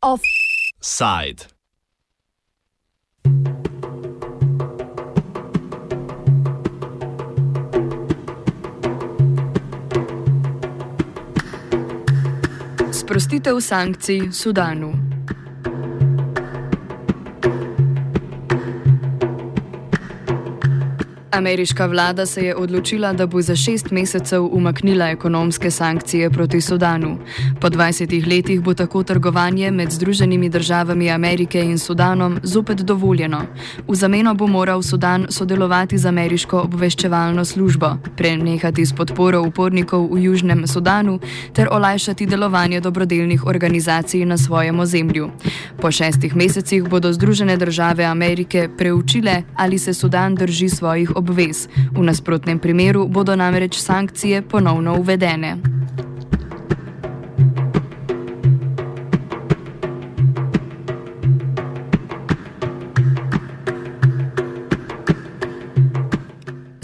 Offside. Sprostitev sankcij Sudanu. Ameriška vlada se je odločila, da bo za šest mesecev umaknila ekonomske sankcije proti Sudanu. Po 20 letih bo tako trgovanje med Združenimi državami Amerike in Sudanom zopet dovoljeno. V zameno bo moral Sudan sodelovati z ameriško obveščevalno službo, prenehati s podporo upornikov v Južnem Sudanu ter olajšati delovanje dobrodelnih organizacij na svojem ozemlju. Po šestih mesecih bodo Združene države Amerike preučile, ali se Sudan drži svojih obvez. V nasprotnem primeru bodo namreč sankcije ponovno uvedene.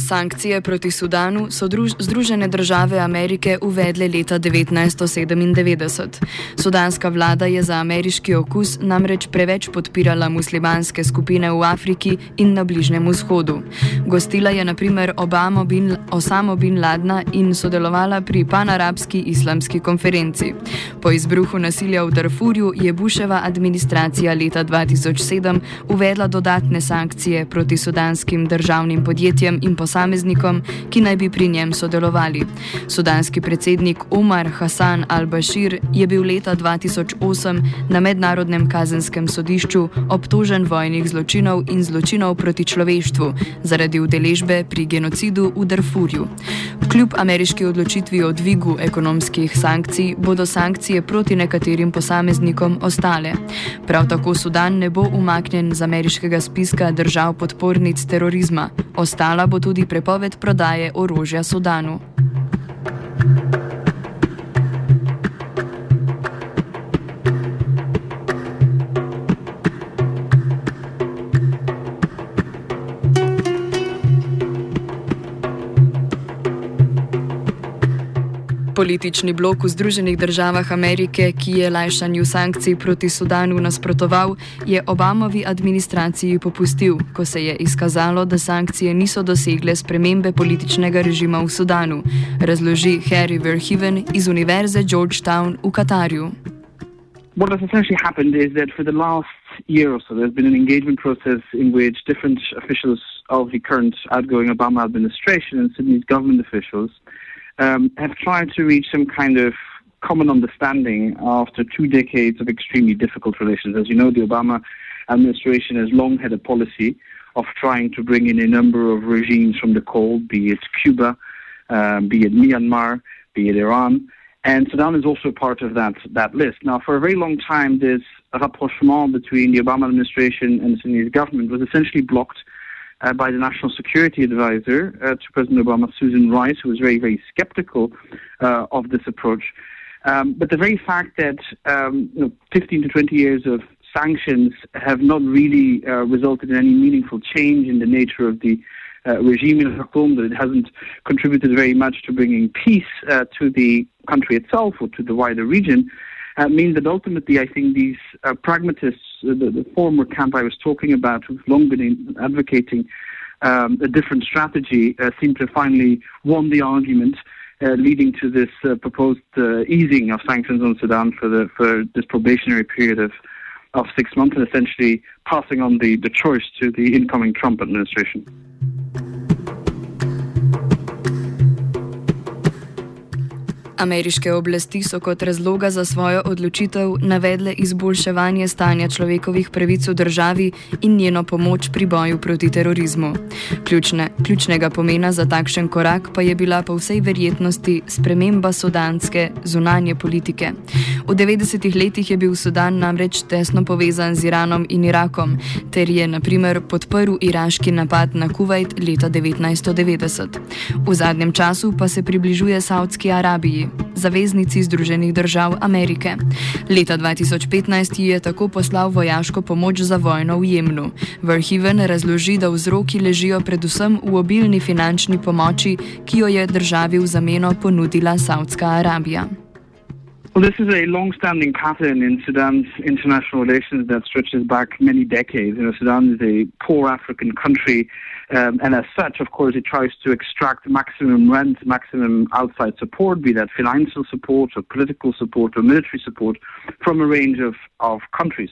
Sankcije proti Sudanu so druž Združene države Amerike uvedle leta 1997. Sudanska vlada je za ameriški okus namreč preveč podpirala muslimanske skupine v Afriki in na Bližnjem vzhodu. Gostila je naprimer Obamo bin, Osamo bin Ladna in sodelovala pri panarabski islamski konferenci. Po izbruhu nasilja v Darfurju je Buševa administracija leta 2007 uvedla dodatne sankcije proti sudanskim državnim podjetjem in posameznikom posameznikom, ki naj bi pri njem sodelovali. Sudanski predsednik Omar Hassan al-Bashir je bil leta 2008 na mednarodnem kazenskem sodišču obtožen vojnih zločinov in zločinov proti človeštvu zaradi udeležbe pri genocidu v Darfurju. Kljub ameriški odločitvi o dvigu ekonomskih sankcij bodo sankcije proti nekaterim posameznikom ostale. Prav tako Sudan ne bo umaknjen z ameriškega spiska držav podpornic terorizma. Ostala bo tudi prepoved prodaje orožja Sudanu. Politični blok v Združenih državah Amerike, ki je lajšanju sankcij proti Sudanu nasprotoval, je Obamovi administraciji popustil, ko se je izkazalo, da sankcije niso dosegle spremembe političnega režima v Sudanu, razloži Harry Verheven iz Univerze Georgetown v Katarju. What has essentially happened is that for the last year or so, there's been an engagement process in which different officials of the current outgoing Obama administration and Sudanese government officials um, have tried to reach some kind of common understanding after two decades of extremely difficult relations. As you know, the Obama administration has long had a policy of trying to bring in a number of regimes from the cold, be it Cuba, um, be it Myanmar, be it Iran. And Sudan is also part of that, that list. Now, for a very long time, this rapprochement between the Obama administration and the Sudanese government was essentially blocked uh, by the National Security Advisor uh, to President Obama, Susan Rice, who was very, very skeptical uh, of this approach. Um, but the very fact that um, you know, 15 to 20 years of sanctions have not really uh, resulted in any meaningful change in the nature of the uh, regime in Khartoum, that it hasn't contributed very much to bringing peace uh, to the country itself or to the wider region, uh, means that ultimately I think these uh, pragmatists, uh, the, the, former camp I was talking about, who've long been advocating um, a different strategy, uh, seem to finally won the argument. Uh, leading to this uh, proposed easing of sanctions on Sudan for the for this probationary period of of six months, and essentially passing on the, the choice to the incoming Trump administration. Ameriške oblasti so kot razloga za svojo odločitev navedle izboljševanje stanja človekovih pravic v državi in njeno pomoč pri boju proti terorizmu. Ključne, ključnega pomena za takšen korak pa je bila po vsej verjetnosti sprememba sudanske zunanje politike. V 90-ih letih je bil Sudan namreč tesno povezan z Iranom in Irakom, ter je naprimer podprl iraški napad na Kuwait leta 1990. V zadnjem času pa se približuje Saudski Arabiji zaveznici Združenih držav Amerike. Leta 2015 ji je tako poslal vojaško pomoč za vojno v Jemnu. Verheven razloži, da vzroki ležijo predvsem v obilni finančni pomoči, ki jo je državi v zameno ponudila Saudska Arabija. Well, this is a long-standing pattern in Sudan's international relations that stretches back many decades. You know, Sudan is a poor African country, um, and as such, of course, it tries to extract maximum rent, maximum outside support, be that financial support or political support or military support, from a range of, of countries.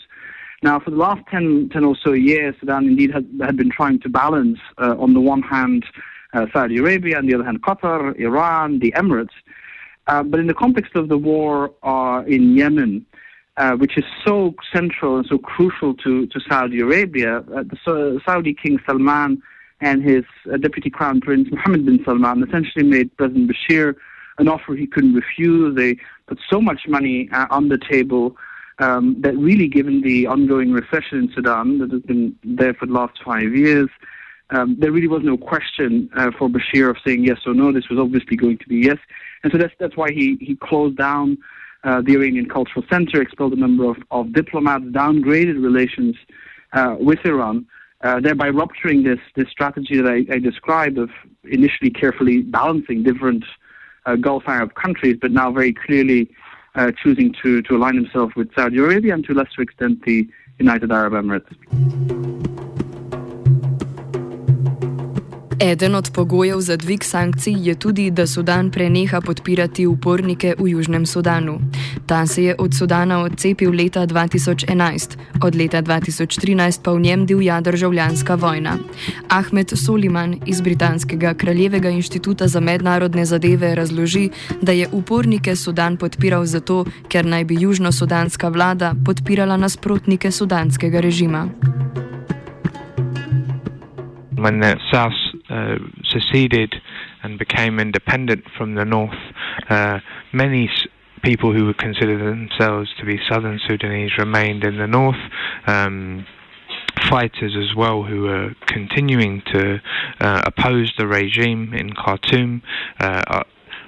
Now, for the last 10, 10 or so years, Sudan indeed had, had been trying to balance, uh, on the one hand, uh, Saudi Arabia, on the other hand, Qatar, Iran, the Emirates. Uh, but in the context of the war uh, in Yemen, uh, which is so central and so crucial to, to Saudi Arabia, uh, the Saudi King Salman and his uh, deputy crown prince Mohammed bin Salman essentially made President Bashir an offer he couldn't refuse. They put so much money on the table um, that really, given the ongoing recession in Sudan that has been there for the last five years, um, there really was no question for Bashir of saying yes or no. This was obviously going to be yes, and so that's that's why he he closed down uh, the Iranian Cultural Center, expelled a number of, of diplomats, downgraded relations uh, with Iran, uh, thereby rupturing this this strategy that I, I, described of initially carefully balancing different uh, Gulf Arab countries, but now very clearly uh, choosing to to align himself with Saudi Arabia and to a lesser extent the United Arab Emirates. Eden od pogojev za dvig sankcij je tudi, da Sudan preneha podpirati upornike v Južnem Sudanu. Ta se je od Sudana odcepil leta 2011, od leta 2013 pa v njem divja državljanska vojna. Ahmed Soliman iz Britanskega kraljevega inštituta za mednarodne zadeve razloži, da je upornike Sudan podpiral zato, ker naj bi južno-sudanska vlada podpirala nasprotnike sudanskega režima. The South uh, seceded and became independent from the north, uh, many people who would consider themselves to be southern Sudanese remained in the north. Um, fighters as well who were continuing to uh, oppose the regime in Khartoum uh,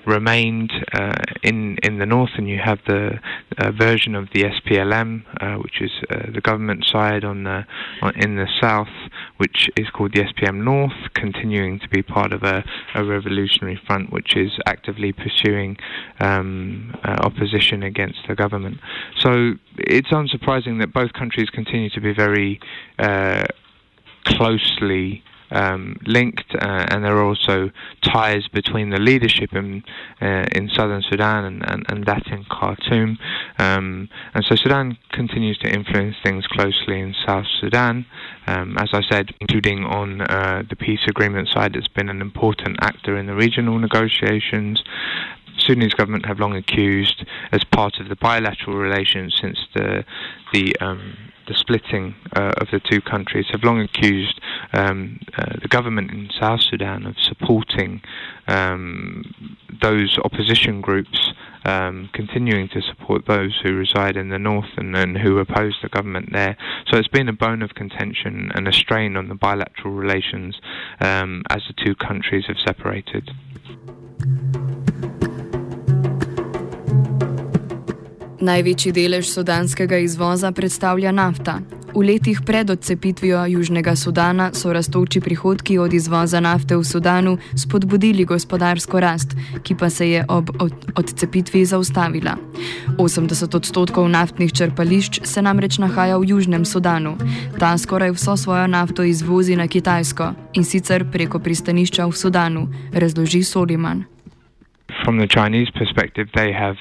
remained uh, in in the north, and you have the uh, version of the SPLM, uh, which is uh, the government side on the on, in the south, which is called the SPLM North, continuing to be part of a, a revolutionary front, which is actively pursuing um, uh, opposition against the government. So it's unsurprising that both countries continue to be very uh, closely um, linked, uh, and there are also ties between the leadership in uh, in southern Sudan and, and, and that in Khartoum. Um, and so Sudan continues to influence things closely in South Sudan. Um, as I said, including on uh, the peace agreement side, it's been an important actor in the regional negotiations. Sudanese government have long accused, as part of the bilateral relations since the the um, the splitting uh, of the two countries, have long accused um, uh, the government in South Sudan of supporting um, those opposition groups, um, continuing to support those who reside in the north and, and, who oppose the government there. So it's been a bone of contention and a strain on the bilateral relations um, as the two countries have separated. Največji delež sudanskega izvoza predstavlja nafta. V letih pred odcepitvijo Južnega Sudana so rastoči prihodki od izvoza nafte v Sudanu spodbudili gospodarsko rast, ki pa se je ob odcepitvi zaustavila. 80 odstotkov naftnih črpališč se namreč nahaja v Južnem Sudanu. Ta skoraj vso svojo nafto izvozi na Kitajsko in sicer preko pristanišča v Sudanu, razloži Soliman. From the Chinese perspective, they have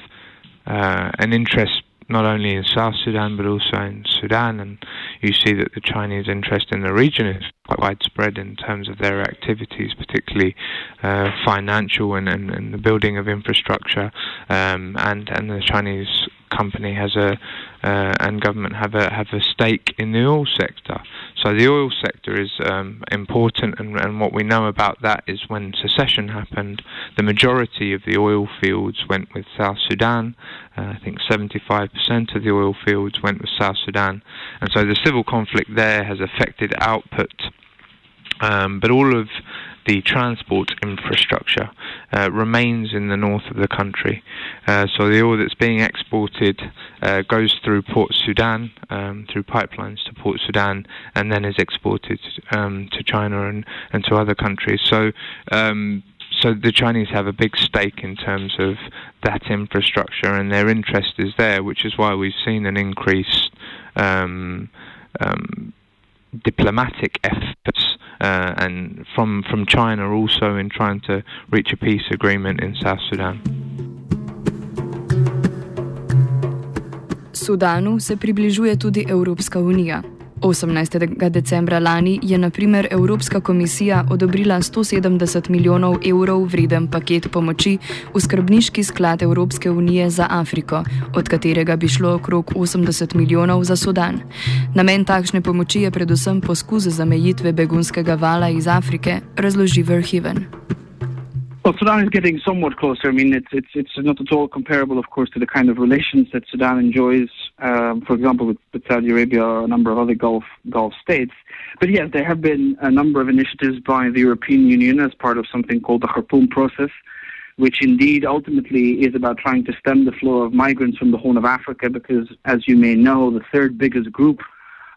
uh, an interest not only in South Sudan but also in Sudan, and you see that the Chinese interest in the region is quite widespread in terms of their activities, particularly uh, financial and, and, and, the building of infrastructure, um, and and the Chinese company has a uh, and government have a have a stake in the oil sector. So the oil sector is um, important, and, and, what we know about that is when secession happened, the majority of the oil fields went with South Sudan. Uh, I think 75% of the oil fields went with South Sudan, and so the civil conflict there has affected output. Um, but all of the transport infrastructure uh, remains in the north of the country. Uh, so the oil that's being exported uh, goes through Port Sudan, um, through pipelines to Port Sudan, and then is exported um, to China and, and to other countries. So um, so the Chinese have a big stake in terms of that infrastructure, and their interest is there, which is why we've seen an increased um, um, diplomatic efforts uh, and from from China also in trying to reach a peace agreement in South Sudan. Sudanu se približuje tudi Evropska unija. 18. decembra lani je na primer Evropska komisija odobrila 170 milijonov evrov vreden paket pomoči v skrbniški sklad Evropske unije za Afriko, od katerega bi šlo okrog 80 milijonov za Sudan. Namen takšne pomoči je predvsem poskus zamejitve begunskega vala iz Afrike, razloži Verhiven. Well, Sudan is getting somewhat closer. I mean, it's it's it's not at all comparable, of course, to the kind of relations that Sudan enjoys, um, for example, with, with, Saudi Arabia or a number of other Gulf Gulf states. But yes, there have been a number of initiatives by the European Union as part of something called the Khartoum process, which indeed ultimately is about trying to stem the flow of migrants from the Horn of Africa. Because, as you may know, the third biggest group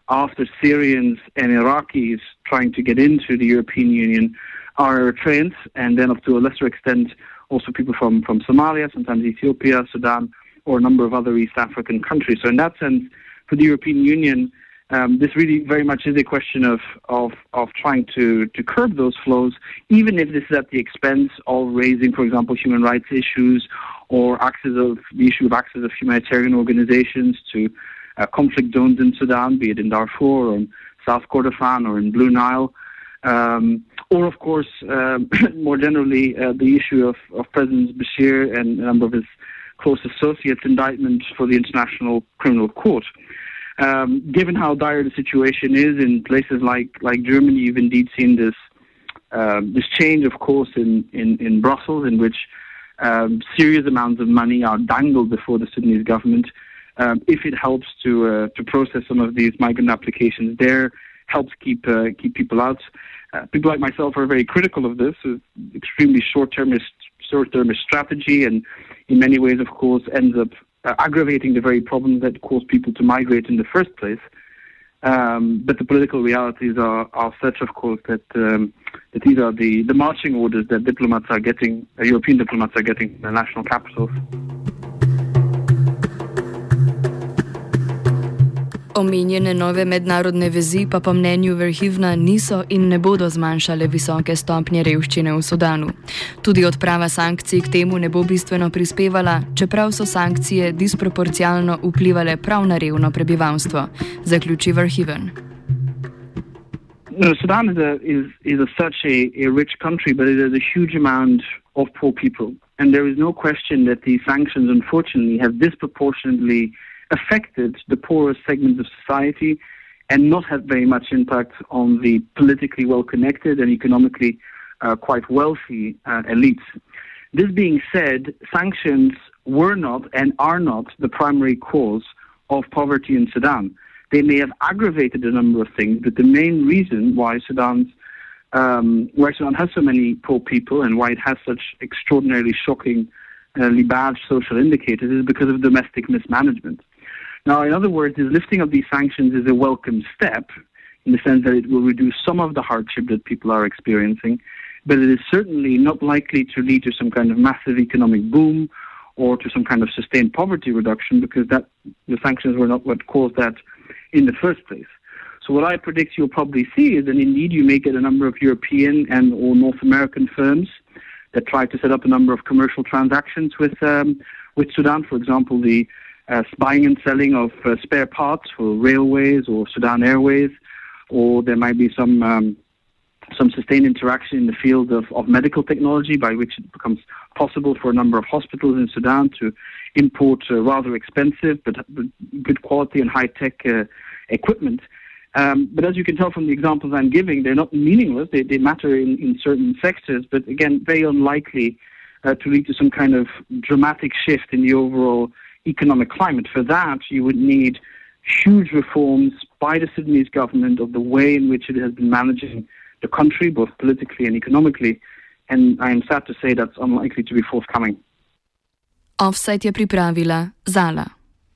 after Syrians and Iraqis trying to get into the European Union are Eritreans, and then up to a lesser extent, also people from, from Somalia, sometimes Ethiopia, Sudan, or a number of other East African countries. So, in that sense, for the European Union, um, this really very much is a question of, of, of trying to, to curb those flows, even if this is at the expense of raising, for example, human rights issues or access of the issue of access of humanitarian organizations to uh, conflict zones in Sudan, be it in Darfur or in South Kordofan or in Blue Nile. Um, or, of course, um, more generally, uh, the issue of, of President Bashir and a number of his close associates' indictment for the International Criminal Court. Um, given how dire the situation is in places like, like Germany, you've indeed seen this uh, this change, of course, in, in, in Brussels, in which um, serious amounts of money are dangled before the Sudanese government. Um, if it helps to uh, to process some of these migrant applications there, helps keep uh, keep people out. Uh, people like myself are very critical of this. It's extremely short-termist short-termist strategy, and in many ways, of course, ends up uh, aggravating the very problems that cause people to migrate in the first place. Um, but the political realities are, are such, of course, that um, that these are the, the marching orders that diplomats are getting, uh, European diplomats are getting in the national capitals. Omenjene nove mednarodne vezi pa po mnenju Verhivna niso in ne bodo zmanjšale visoke stopnje revščine v Sudanu. Tudi odprava sankcij k temu ne bo bistveno prispevala, čeprav so sankcije disproporcionalno vplivale prav na revno prebivalstvo, zaključi Verhiven. No, Sudan is a, is, is a such a, a rich country, but it has a huge amount of poor people. And there is no question that these sanctions, unfortunately, have disproportionately affected the poorest segments of society and not had very much impact on the politically well connected and economically uh, quite wealthy uh, elites. This being said, sanctions were not and are not the primary cause of poverty in Sudan. They may have aggravated a number of things, but the main reason why Sudan's um, why Sudan has so many poor people and why it has such extraordinarily shockingly uh, bad social indicators is because of domestic mismanagement. Now, in other words, the lifting of these sanctions is a welcome step in the sense that it will reduce some of the hardship that people are experiencing, but it is certainly not likely to lead to some kind of massive economic boom or to some kind of sustained poverty reduction because that the sanctions were not what caused that in the first place. So what I predict you'll probably see is that indeed you may get a number of European and or North American firms that try to set up a number of commercial transactions with um, with Sudan. For example, the buying and selling of uh, spare parts for railways or Sudan Airways, or there might be some um, some sustained interaction in the field of, of medical technology by which it becomes possible for a number of hospitals in Sudan to import uh, rather expensive but good quality and high tech uh, equipment. Um, but as you can tell from the examples I'm giving, they're not meaningless. They, they matter in, in certain sectors, but again, very unlikely uh, to lead to some kind of dramatic shift in the overall economic climate. For that, you would need huge reforms by the Sudanese government of the way in which it has been managing the country, both politically and economically. And I am sad to say that's unlikely to be forthcoming. Offsite je pripravila Zala.